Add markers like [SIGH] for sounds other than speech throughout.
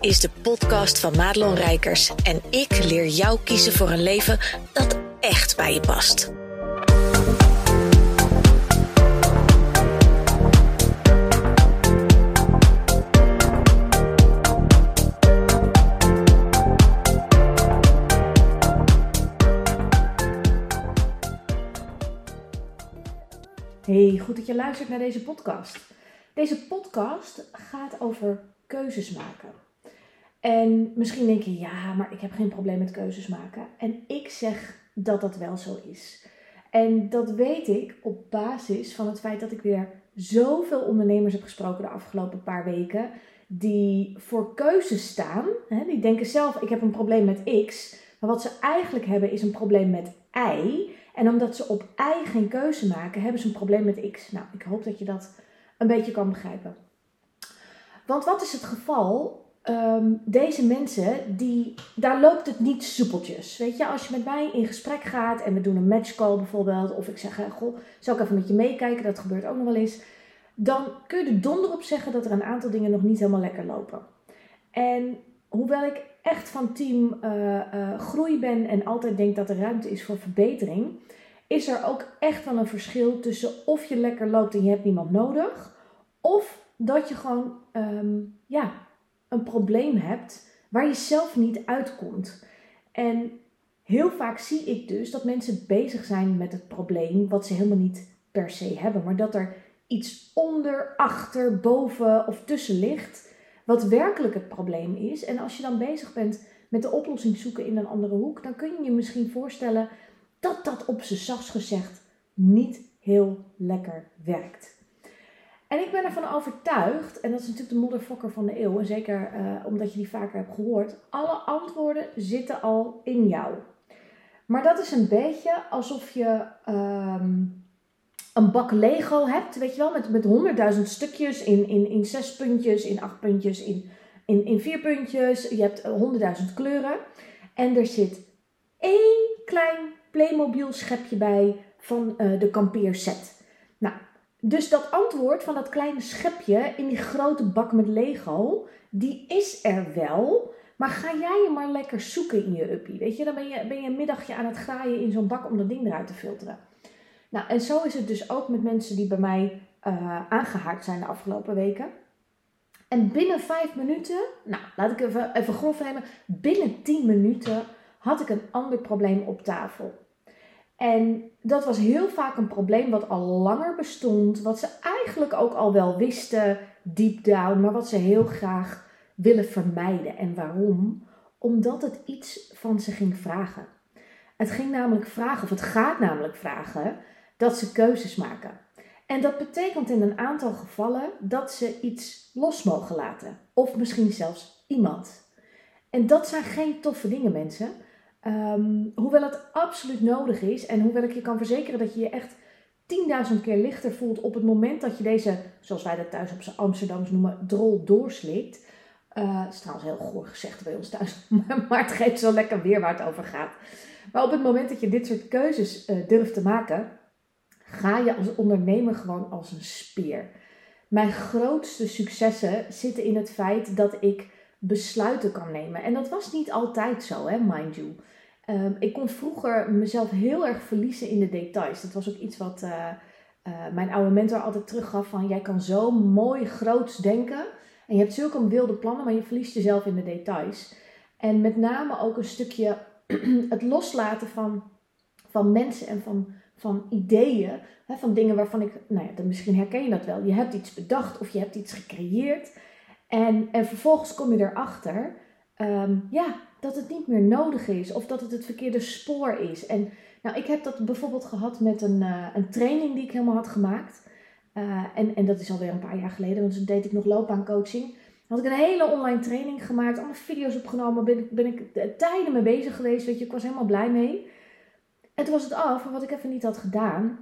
is de podcast van Madelon Rijkers en ik leer jou kiezen voor een leven dat echt bij je past. Hey, goed dat je luistert naar deze podcast. Deze podcast gaat over keuzes maken. En misschien denk je, ja, maar ik heb geen probleem met keuzes maken. En ik zeg dat dat wel zo is. En dat weet ik op basis van het feit dat ik weer zoveel ondernemers heb gesproken de afgelopen paar weken. Die voor keuzes staan. Die denken zelf, ik heb een probleem met X. Maar wat ze eigenlijk hebben is een probleem met Y. En omdat ze op Y geen keuze maken, hebben ze een probleem met X. Nou, ik hoop dat je dat een beetje kan begrijpen. Want wat is het geval? Ehm, deze mensen, die, daar loopt het niet soepeltjes. Weet je, als je met mij in gesprek gaat en we doen een matchcall bijvoorbeeld, of ik zeg, goh, zal ik even met je meekijken, dat gebeurt ook nog wel eens. Dan kun je er donder op zeggen dat er een aantal dingen nog niet helemaal lekker lopen. En hoewel ik echt van team uh, uh, groei ben en altijd denk dat er ruimte is voor verbetering, is er ook echt wel een verschil tussen of je lekker loopt en je hebt niemand nodig, of dat je gewoon um, ja, een probleem hebt waar je zelf niet uitkomt. En heel vaak zie ik dus dat mensen bezig zijn met het probleem wat ze helemaal niet per se hebben, maar dat er iets onder, achter, boven of tussen ligt wat werkelijk het probleem is. En als je dan bezig bent met de oplossing zoeken in een andere hoek, dan kun je je misschien voorstellen dat dat op z'n zachts gezegd niet heel lekker werkt. En ik ben ervan overtuigd, en dat is natuurlijk de modderfokker van de eeuw, en zeker uh, omdat je die vaker hebt gehoord, alle antwoorden zitten al in jou. Maar dat is een beetje alsof je um, een bak Lego hebt, weet je wel, met, met honderdduizend stukjes in, in, in zes puntjes, in acht puntjes, in, in, in vier puntjes. Je hebt honderdduizend kleuren. En er zit één klein Playmobil schepje bij van uh, de kampeerset. Nou, dus dat antwoord van dat kleine schepje in die grote bak met Lego, die is er wel. Maar ga jij je maar lekker zoeken in je uppie. Weet je, dan ben je, ben je een middagje aan het graaien in zo'n bak om dat ding eruit te filteren. Nou, en zo is het dus ook met mensen die bij mij uh, aangehaakt zijn de afgelopen weken. En binnen vijf minuten, nou laat ik even, even grof nemen, binnen tien minuten had ik een ander probleem op tafel. En dat was heel vaak een probleem wat al langer bestond, wat ze eigenlijk ook al wel wisten, deep down, maar wat ze heel graag willen vermijden. En waarom? Omdat het iets van ze ging vragen. Het ging namelijk vragen, of het gaat namelijk vragen, dat ze keuzes maken. En dat betekent in een aantal gevallen dat ze iets los mogen laten. Of misschien zelfs iemand. En dat zijn geen toffe dingen, mensen. Um, hoewel het absoluut nodig is en hoewel ik je kan verzekeren dat je je echt 10.000 keer lichter voelt op het moment dat je deze, zoals wij dat thuis op z'n Amsterdams noemen, drol doorslikt. Uh, het is trouwens heel goor gezegd bij ons thuis, [LAUGHS] maar het geeft zo lekker weer waar het over gaat. Maar op het moment dat je dit soort keuzes uh, durft te maken, ga je als ondernemer gewoon als een speer. Mijn grootste successen zitten in het feit dat ik besluiten kan nemen. En dat was niet altijd zo, hè, mind you. Um, ik kon vroeger mezelf heel erg verliezen in de details. Dat was ook iets wat uh, uh, mijn oude mentor altijd teruggaf van... jij kan zo mooi groots denken en je hebt zulke wilde plannen... maar je verliest jezelf in de details. En met name ook een stukje [CLEARS THROAT] het loslaten van, van mensen en van van ideeën, hè, van dingen waarvan ik, nou ja, misschien herken je dat wel. Je hebt iets bedacht of je hebt iets gecreëerd en, en vervolgens kom je erachter um, ja, dat het niet meer nodig is of dat het het verkeerde spoor is. En nou, ik heb dat bijvoorbeeld gehad met een, uh, een training die ik helemaal had gemaakt. Uh, en, en dat is alweer een paar jaar geleden, want toen deed ik nog loopbaancoaching. Had ik een hele online training gemaakt, allemaal video's opgenomen, ben ik, ben ik tijden mee bezig geweest, weet je, ik was helemaal blij mee. En toen was het af, maar wat ik even niet had gedaan,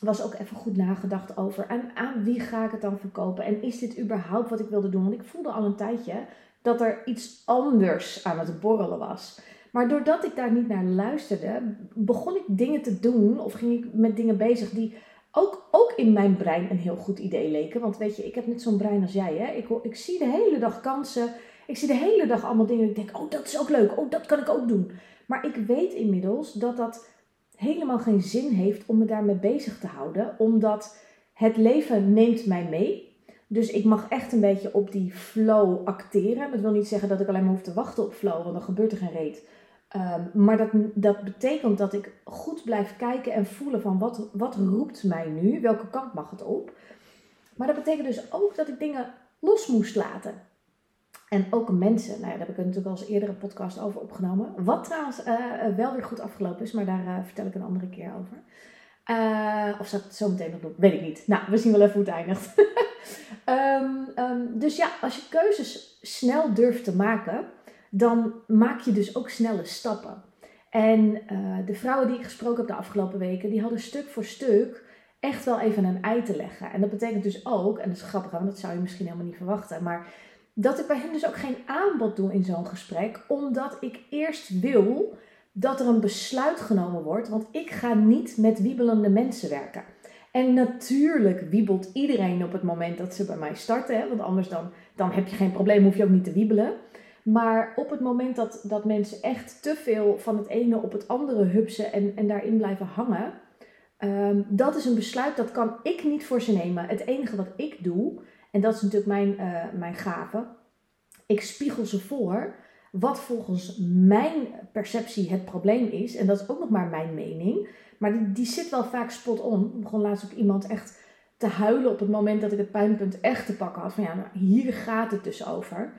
was ook even goed nagedacht over aan, aan wie ga ik het dan verkopen en is dit überhaupt wat ik wilde doen? Want ik voelde al een tijdje dat er iets anders aan het borrelen was. Maar doordat ik daar niet naar luisterde, begon ik dingen te doen of ging ik met dingen bezig die ook, ook in mijn brein een heel goed idee leken. Want weet je, ik heb net zo'n brein als jij. Hè? Ik, ik zie de hele dag kansen Ik zie de hele dag allemaal dingen. Ik denk, oh, dat is ook leuk. Oh, dat kan ik ook doen. Maar ik weet inmiddels dat dat helemaal geen zin heeft om me daarmee bezig te houden. Omdat het leven neemt mij mee. Dus ik mag echt een beetje op die flow acteren. Dat wil niet zeggen dat ik alleen maar hoef te wachten op flow, want dan gebeurt er geen reet. Ehm, maar dat, dat betekent dat ik goed blijf kijken en voelen van wat, wat roept mij nu? Welke kant mag het op? Maar dat betekent dus ook dat ik dingen los moest laten. En ook mensen, nou ja, daar heb ik natuurlijk al eens eerder een podcast over opgenomen. Wat trouwens uh, wel weer goed afgelopen is, maar daar uh, vertel ik een andere keer over. Uh, of het zo meteen nog doen? Weet ik niet. Nou, we zien wel even hoe het eindigt. um, [LAUGHS] um, dus ja, als je keuzes snel durft te maken, dan maak je dus ook snelle stappen. En de vrouwen die ik gesproken heb de afgelopen weken, die hadden stuk voor stuk echt wel even een ei te leggen. En dat betekent dus ook, en dat is grappig, want dat zou je misschien helemaal niet verwachten, maar dat ik bij hen dus ook geen aanbod doe in zo'n gesprek, omdat ik eerst wil dat er een besluit genomen wordt, want ik ga niet met wiebelende mensen werken. En natuurlijk wiebelt iedereen op het moment dat ze bij mij starten, hè, want anders dan, dan heb je geen probleem, hoef je ook niet te wiebelen. Maar op het moment dat, dat mensen echt te veel van het ene op het andere hupsen en, en daarin blijven hangen, um, dat is een besluit dat kan ik niet voor ze nemen. Het enige wat ik doe, en dat is natuurlijk mijn, uh, mijn gave. Ik spiegel ze voor wat volgens mijn perceptie het probleem is. En dat is ook nog maar mijn mening. Maar die, die zit wel vaak spot on. Ik begon laatst ook iemand echt te huilen op het moment dat ik het pijnpunt echt te pakken had. Van ja, nou, hier gaat het dus over.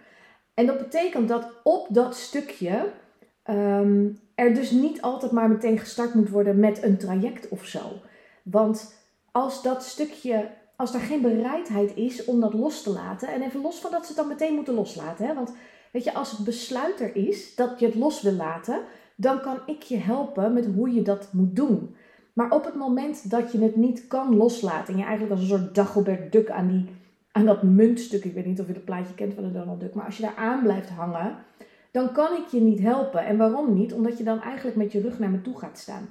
En dat betekent dat op dat stukje um, er dus niet altijd maar meteen gestart moet worden met een traject of zo. Want als dat stukje als er geen bereidheid is om dat los te laten. En even los van dat ze het dan meteen moeten loslaten. Hè? Want weet je, als het besluit er is dat je het los wil laten, dan kan ik je helpen met hoe je dat moet doen. Maar op het moment dat je het niet kan loslaten en je eigenlijk als een soort Dagobert Duck aan, die, aan dat muntstuk, ik weet niet of je dat plaatje kent van de Donald Duck, maar als je daar aan blijft hangen, dan kan ik je niet helpen. En waarom niet? Omdat je dan eigenlijk met je rug naar me toe gaat staan.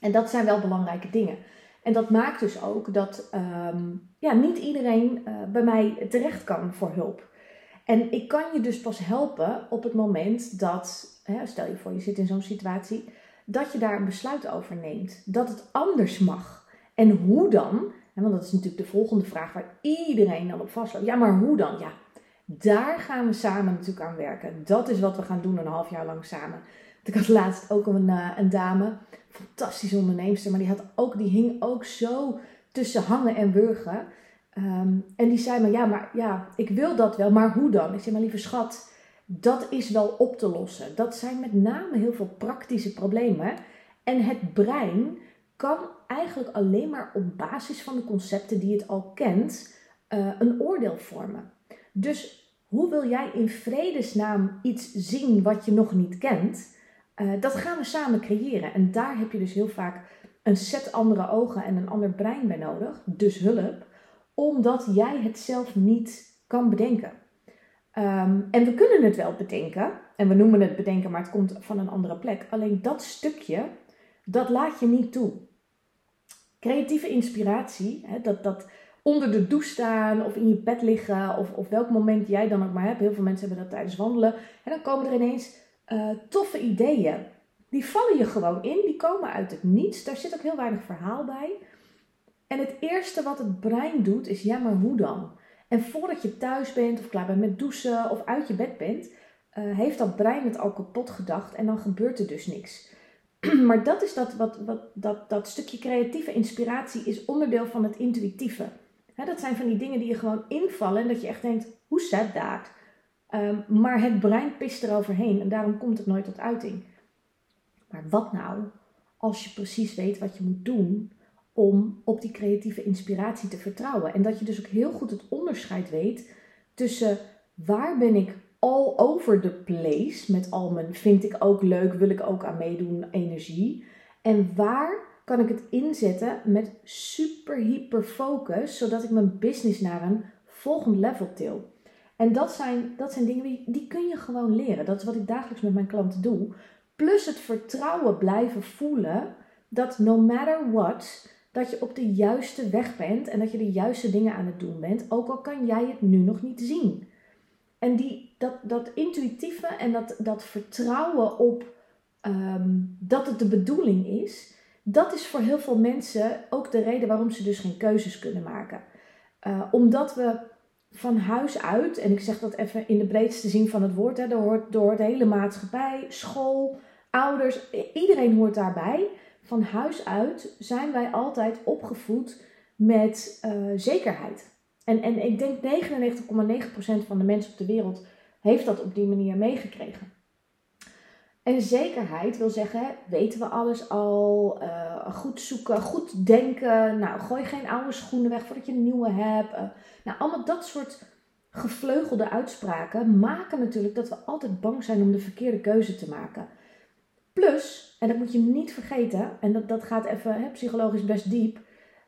En dat zijn wel belangrijke dingen. En dat maakt dus ook dat um, ja, niet iedereen uh, bij mij terecht kan voor hulp. En ik kan je dus pas helpen op het moment dat, hè, stel je voor je zit in zo'n situatie, dat je daar een besluit over neemt. Dat het anders mag. En hoe dan? want dat is natuurlijk de volgende vraag waar iedereen dan op vastloopt. Ja, maar hoe dan? Ja, daar gaan we samen natuurlijk aan werken. Dat is wat we gaan doen een half jaar lang samen. Ik had laatst ook een, uh, een dame fantastische onderneemster, maar die, had ook, die hing ook zo tussen hangen en wurgen. Um, en die zei maar, ja, maar ja, ik wil dat wel, maar hoe dan? Ik zei, maar lieve schat, dat is wel op te lossen. Dat zijn met name heel veel praktische problemen. En het brein kan eigenlijk alleen maar op basis van de concepten die het al kent, uh, een oordeel vormen. Dus hoe wil jij in vredesnaam iets zien wat je nog niet kent? Uh, dat gaan we samen creëren. En daar heb je dus heel vaak een set andere ogen en een ander brein bij nodig, dus hulp, omdat jij het zelf niet kan bedenken. Um, en we kunnen het wel bedenken, en we noemen het bedenken, maar het komt van een andere plek. Alleen dat stukje, dat laat je niet toe. Creatieve inspiratie, hè, dat, dat onder de douche staan of in je bed liggen, of, of welk moment jij dan ook maar hebt. Heel veel mensen hebben dat tijdens wandelen. En dan komen er ineens uh, toffe ideeën. Die vallen je gewoon in, die komen uit het niets. Daar zit ook heel weinig verhaal bij. En het eerste wat het brein doet is, ja, maar hoe dan? En voordat je thuis bent of klaar bent met douchen of uit je bed bent, uh, heeft dat brein het al kapot gedacht en dan gebeurt er dus niks. [CLEARS THROAT] maar dat is dat, wat, wat, dat, dat stukje creatieve inspiratie is onderdeel van het intuïtieve. dat zijn van die dingen die je gewoon invallen en dat je echt denkt, hoe zet dat? Um, maar het brein pist eroverheen en daarom komt het nooit tot uiting. Maar wat nou als je precies weet wat je moet doen om op die creatieve inspiratie te vertrouwen? En dat je dus ook heel goed het onderscheid weet tussen waar ben ik all over the place met al mijn vind ik ook leuk, wil ik ook aan meedoen energie. En waar kan ik het inzetten met super hyper focus, zodat ik mijn business naar een volgend level til. En dat zijn, dat zijn dingen die, die kun je gewoon leren. Dat is wat ik dagelijks met mijn klanten doe. Plus het vertrouwen blijven voelen dat no matter what, dat je op de juiste weg bent en dat je de juiste dingen aan het doen bent, ook al kan jij het nu nog niet zien. En die, dat, dat intuïtieve en dat, dat vertrouwen op ehm, dat het de bedoeling is, dat is voor heel veel mensen ook de reden waarom ze dus geen keuzes kunnen maken. Uh, omdat we van huis uit, en ik zeg dat even in de breedste zin van het woord, hè, door, hoort, door de hele maatschappij, school, ouders, iedereen hoort daarbij. Van huis uit zijn wij altijd opgevoed met uh, zekerheid. En, en ik denk 99,9% van de mensen op de wereld heeft dat op die manier meegekregen. En zekerheid wil zeggen, weten we alles al, uh, goed zoeken, goed denken. Nou, gooi geen oude schoenen weg voordat je een nieuwe hebt. Uh, nou, allemaal dat soort gevleugelde uitspraken maken natuurlijk dat we altijd bang zijn om de verkeerde keuze te maken. Plus, en dat moet je niet vergeten, en dat, dat gaat even hè, psychologisch best diep.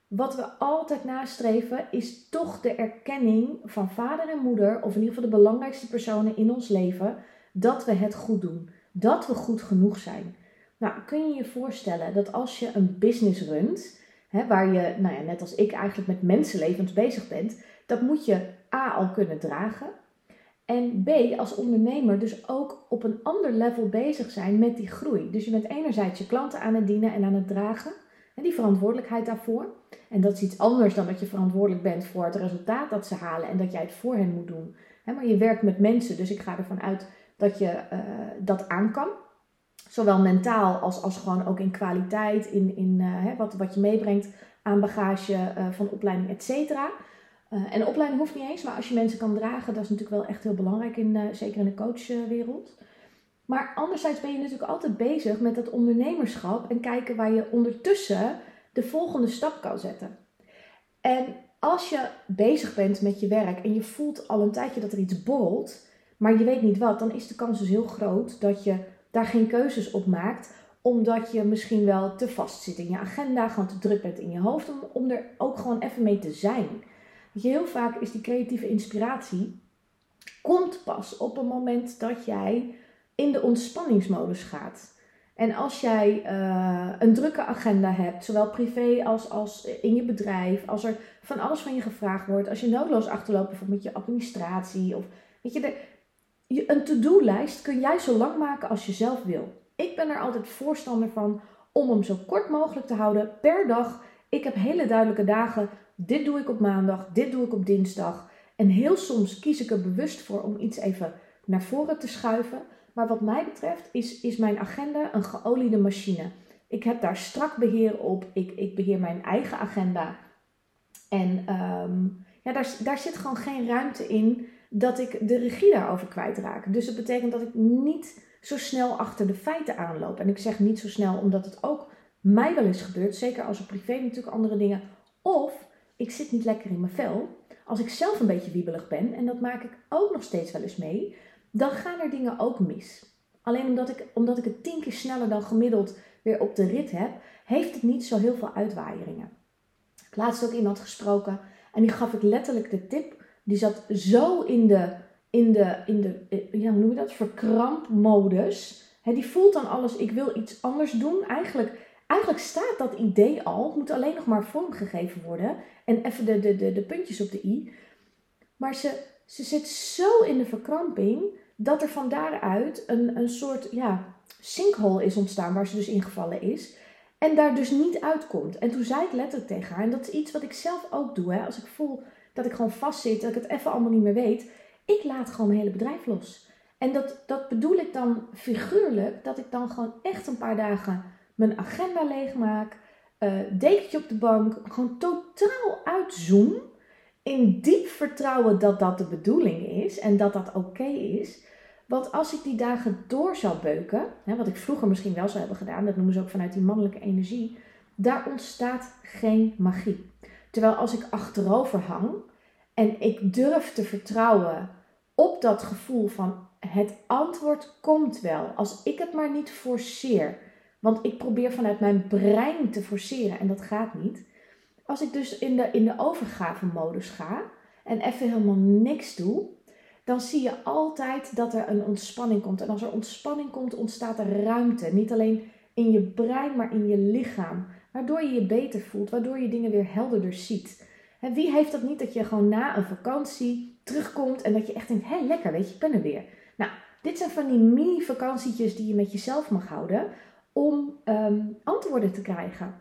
Wat we altijd nastreven is toch de erkenning van vader en moeder, of in ieder geval de belangrijkste personen in ons leven, dat we het goed doen. Dat we goed genoeg zijn. Nou, kun je je voorstellen dat als je een business runt, hè, waar je, nou ja, net als ik eigenlijk met mensenlevens bezig bent, dat moet je A al kunnen dragen. En B, als ondernemer dus ook op een ander level bezig zijn met die groei. Dus je bent enerzijds je klanten aan het dienen en aan het dragen. En die verantwoordelijkheid daarvoor. En dat is iets anders dan dat je verantwoordelijk bent voor het resultaat dat ze halen en dat jij het voor hen moet doen. Maar je werkt met mensen, dus ik ga ervan uit dat je uh, dat aan kan. Zowel mentaal als, als gewoon ook in kwaliteit, in, in uh, wat, wat je meebrengt aan bagage uh, van opleiding, et cetera. En opleiding hoeft niet eens, maar als je mensen kan dragen, dat is natuurlijk wel echt heel belangrijk, in, zeker in de coachwereld. Maar anderzijds ben je natuurlijk altijd bezig met dat ondernemerschap en kijken waar je ondertussen de volgende stap kan zetten. En als je bezig bent met je werk en je voelt al een tijdje dat er iets borrelt, maar je weet niet wat, dan is de kans dus heel groot dat je daar geen keuzes op maakt, omdat je misschien wel te vast zit in je agenda, gewoon te druk bent in je hoofd, om, om er ook gewoon even mee te zijn. Heel vaak is die creatieve inspiratie, komt pas op het moment dat jij in de ontspanningsmodus gaat. En als jij uh, een drukke agenda hebt, zowel privé als, als in je bedrijf, als er van alles van je gevraagd wordt, als je noodloos achterloopt bijvoorbeeld met je administratie, of weet je, de, een to-do-lijst kun jij zo lang maken als je zelf wil. Ik ben er altijd voorstander van om hem zo kort mogelijk te houden per dag. Ik heb hele duidelijke dagen. Dit doe ik op maandag, dit doe ik op dinsdag. En heel soms kies ik er bewust voor om iets even naar voren te schuiven. Maar wat mij betreft is, is mijn agenda een geoliede machine. Ik heb daar strak beheer op. Ik, ik beheer mijn eigen agenda. En um, ja, daar, daar zit gewoon geen ruimte in dat ik de regie daarover kwijtraak. Dus dat betekent dat ik niet zo snel achter de feiten aanloop. En ik zeg niet zo snel omdat het ook mij wel eens gebeurt. Zeker als er privé natuurlijk andere dingen. Of ik zit niet lekker in mijn vel. Als ik zelf een beetje wiebelig ben, en dat maak ik ook nog steeds wel eens mee, dan gaan er dingen ook mis. Alleen omdat ik, omdat ik het tien keer sneller dan gemiddeld weer op de rit heb, heeft het niet zo heel veel uitwaaieringen. Ik laatst ook iemand gesproken en die gaf ik letterlijk de tip. Die zat zo in de, in de, in de ja, hoe noem je dat, verkrampmodus. He, die voelt dan alles, ik wil iets anders doen. Eigenlijk, eigenlijk staat dat idee al, het moet alleen nog maar vormgegeven worden. En even de, de, de, de puntjes op de i. Maar ze, ze zit zo in de verkramping dat er van daaruit een, een soort ja, sinkhole is ontstaan waar ze dus ingevallen is. En daar dus niet uitkomt. En toen zei ik letterlijk tegen haar, en dat is iets wat ik zelf ook doe, hè, als ik voel dat ik gewoon vastzit, dat ik het even allemaal niet meer weet, ik laat gewoon mijn hele bedrijf los. En dat, dat bedoel ik dan figuurlijk, dat ik dan gewoon echt een paar dagen mijn agenda leegmaak, uh, dekentje op de bank, gewoon totaal uitzoom in diep vertrouwen dat dat de bedoeling is en dat dat oké is. Want als ik die dagen door zou beuken, hè, wat ik vroeger misschien wel zou hebben gedaan, dat noemen ze ook vanuit die mannelijke energie, daar ontstaat geen magie. Terwijl als ik achterover hang en ik durf te vertrouwen op dat gevoel van het antwoord komt wel, als ik het maar niet forceer. Want ik probeer vanuit mijn brein te forceren en dat gaat niet. Als ik dus in de, in de overgave-modus ga en even helemaal niks doe, dan zie je altijd dat er een ontspanning komt. En als er ontspanning komt, ontstaat er ruimte. Niet alleen in je brein, maar in je lichaam. Waardoor je je beter voelt, waardoor je dingen weer helderder ziet. En wie heeft dat niet dat je gewoon na een vakantie terugkomt en dat je echt denkt, hé lekker, weet je, ik ben er weer. Nou, dit zijn van die mini-vakantietjes die je met jezelf mag houden om ehm, antwoorden te krijgen.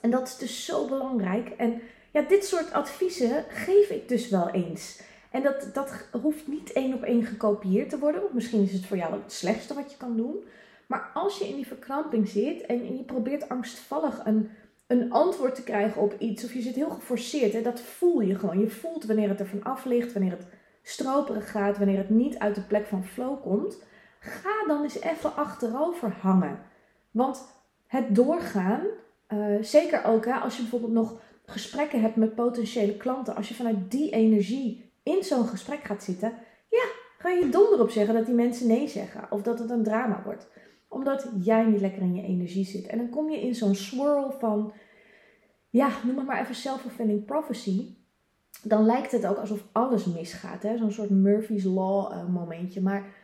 En dat is dus zo belangrijk. En ja, dit soort adviezen geef ik dus wel eens. En dat, dat hoeft niet één op één gekopieerd te worden. Misschien is het voor jou het slechtste wat je kan doen. Maar als je in die verkramping zit en je probeert angstvallig een, een antwoord te krijgen op iets, of je zit heel geforceerd, hè, dat voel je gewoon. Je voelt wanneer het er van af ligt, wanneer het stroperig gaat, wanneer het niet uit de plek van flow komt. Ga dan eens even achterover hangen. Want het doorgaan, uh, zeker ook hè, als je bijvoorbeeld nog gesprekken hebt met potentiële klanten, als je vanuit die energie in zo'n gesprek gaat zitten, ja, ga je donder op zeggen dat die mensen nee zeggen of dat het een drama wordt. Omdat jij niet lekker in je energie zit. En dan kom je in zo'n swirl van, ja, noem het maar even self-fulfilling prophecy. Dan lijkt het ook alsof alles misgaat. Zo'n soort Murphy's Law uh, momentje. Maar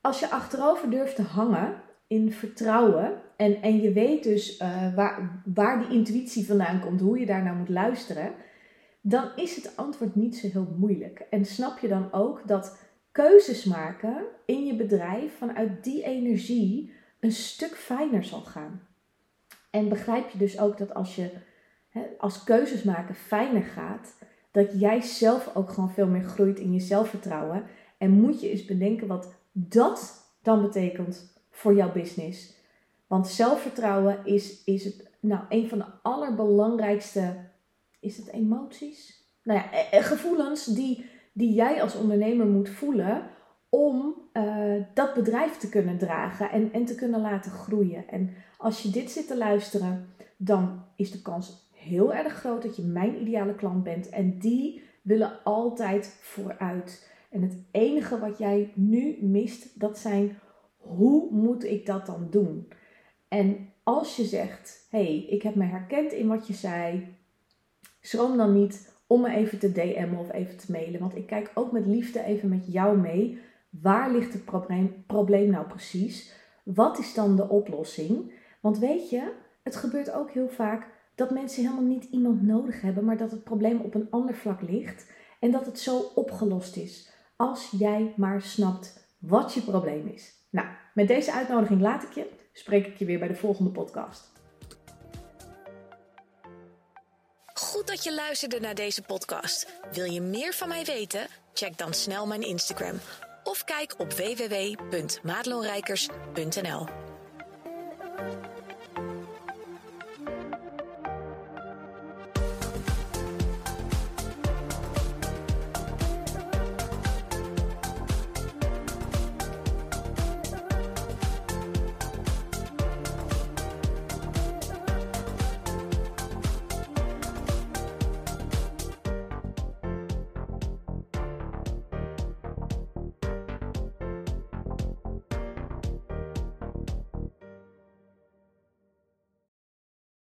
als je achterover durft te hangen in vertrouwen en, en je weet dus uh, waar, waar die intuïtie vandaan komt, hoe je daar naar moet luisteren, dan is het antwoord niet zo heel moeilijk. En snap je dan ook dat keuzes maken in je bedrijf vanuit die energie een stuk fijner zal gaan. En begrijp je dus ook dat als je hè, als keuzes maken fijner gaat, dat jij zelf ook gewoon veel meer groeit in je zelfvertrouwen. En moet je eens bedenken wat dat dan betekent voor jouw business. Want zelfvertrouwen is, is het, nou, een van de allerbelangrijkste. Is het emoties? Nou ja, eh, eh, gevoelens die, die jij als ondernemer moet voelen om uh, dat bedrijf te kunnen dragen en, en te kunnen laten groeien. En als je dit zit te luisteren, dan is de kans heel erg groot dat je mijn ideale klant bent. En die willen altijd vooruit. En het enige wat jij nu mist, dat zijn hoe moet ik dat dan doen? En als je zegt, hey, ik heb me herkend in wat je zei, schroom dan niet om me even te DM'en of even te mailen. Want ik kijk ook met liefde even met jou mee. Waar ligt het probleem, probleem nou precies? Wat is dan de oplossing? Want weet je, het gebeurt ook heel vaak dat mensen helemaal niet iemand nodig hebben, maar dat het probleem op een ander vlak ligt en dat het zo opgelost is. Als jij maar snapt wat je probleem is. Nou, met deze uitnodiging laat ik je. Spreek ik je weer bij de volgende podcast. Goed dat je luisterde naar deze podcast. Wil je meer van mij weten? Check dan snel mijn Instagram of kijk op www.maatloonrijkers.nl.